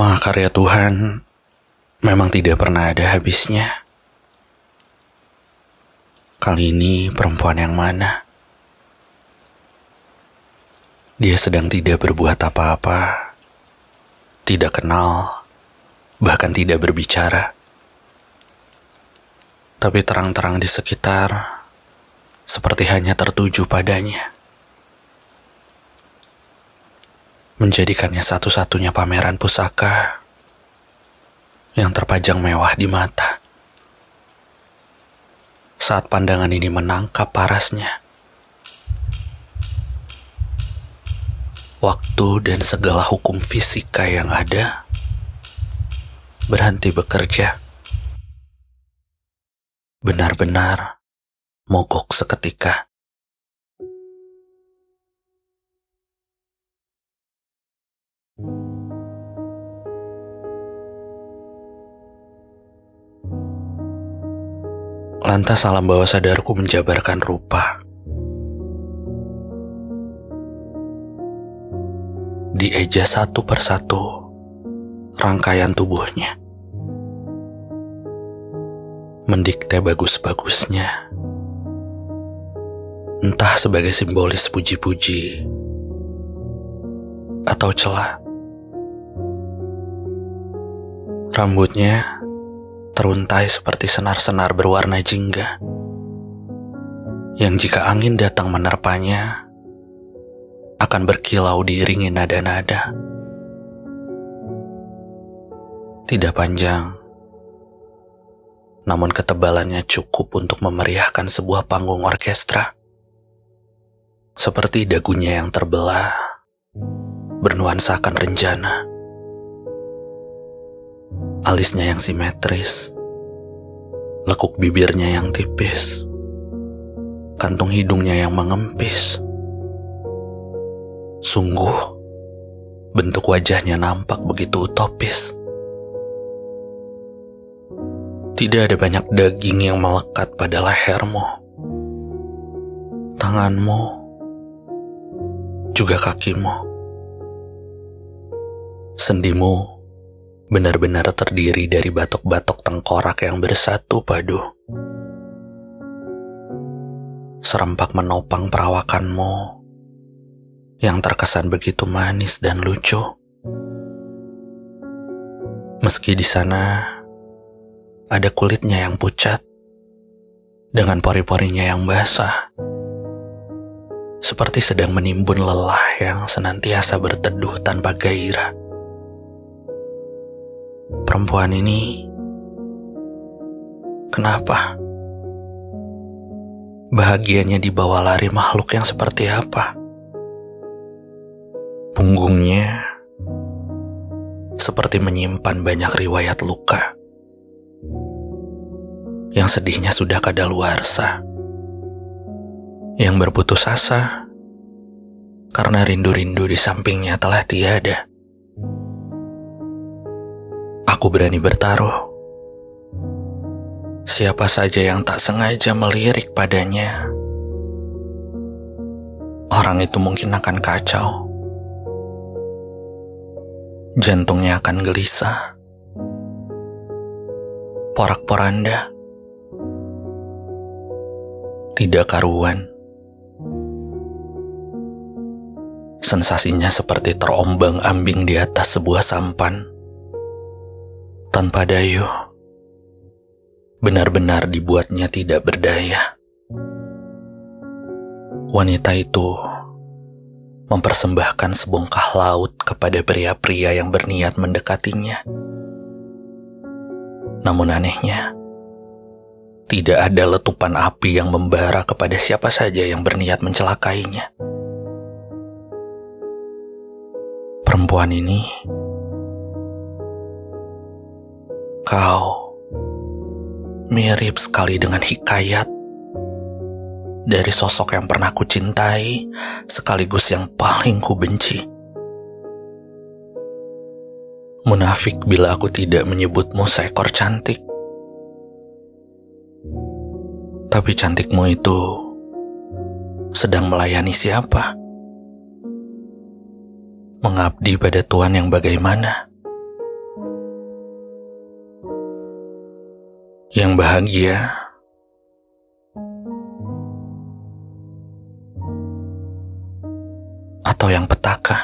Mahakarya Tuhan memang tidak pernah ada habisnya. Kali ini perempuan yang mana? Dia sedang tidak berbuat apa-apa, tidak kenal, bahkan tidak berbicara. Tapi terang-terang di sekitar, seperti hanya tertuju padanya. Menjadikannya satu-satunya pameran pusaka yang terpajang mewah di mata. Saat pandangan ini menangkap parasnya, waktu dan segala hukum fisika yang ada berhenti bekerja. Benar-benar mogok seketika. Lantas alam bawah sadarku menjabarkan rupa. Dieja satu persatu rangkaian tubuhnya. Mendikte bagus-bagusnya. Entah sebagai simbolis puji-puji atau celah. Rambutnya teruntai seperti senar-senar berwarna jingga, yang jika angin datang menerpanya, akan berkilau diiringi nada-nada. Tidak panjang, namun ketebalannya cukup untuk memeriahkan sebuah panggung orkestra. Seperti dagunya yang terbelah, bernuansakan rencana alisnya yang simetris, lekuk bibirnya yang tipis, kantung hidungnya yang mengempis. Sungguh, bentuk wajahnya nampak begitu utopis. Tidak ada banyak daging yang melekat pada lehermu, tanganmu, juga kakimu. Sendimu benar-benar terdiri dari batok-batok tengkorak yang bersatu padu. Serempak menopang perawakanmu yang terkesan begitu manis dan lucu. Meski di sana ada kulitnya yang pucat dengan pori-porinya yang basah. Seperti sedang menimbun lelah yang senantiasa berteduh tanpa gairah perempuan ini kenapa? Bahagianya dibawa lari makhluk yang seperti apa? Punggungnya seperti menyimpan banyak riwayat luka yang sedihnya sudah kadaluarsa, yang berputus asa karena rindu-rindu di sampingnya telah tiada. Aku berani bertaruh. Siapa saja yang tak sengaja melirik padanya, orang itu mungkin akan kacau. Jantungnya akan gelisah. Porak-poranda. Tidak karuan. Sensasinya seperti terombang-ambing di atas sebuah sampan tanpa dayuh, benar-benar dibuatnya tidak berdaya. Wanita itu mempersembahkan sebongkah laut kepada pria-pria yang berniat mendekatinya. Namun anehnya, tidak ada letupan api yang membara kepada siapa saja yang berniat mencelakainya. Perempuan ini Kau mirip sekali dengan hikayat dari sosok yang pernah ku cintai sekaligus yang paling ku benci. Munafik bila aku tidak menyebutmu seekor cantik. Tapi cantikmu itu sedang melayani siapa? Mengabdi pada Tuhan yang bagaimana? Yang bahagia atau yang petaka?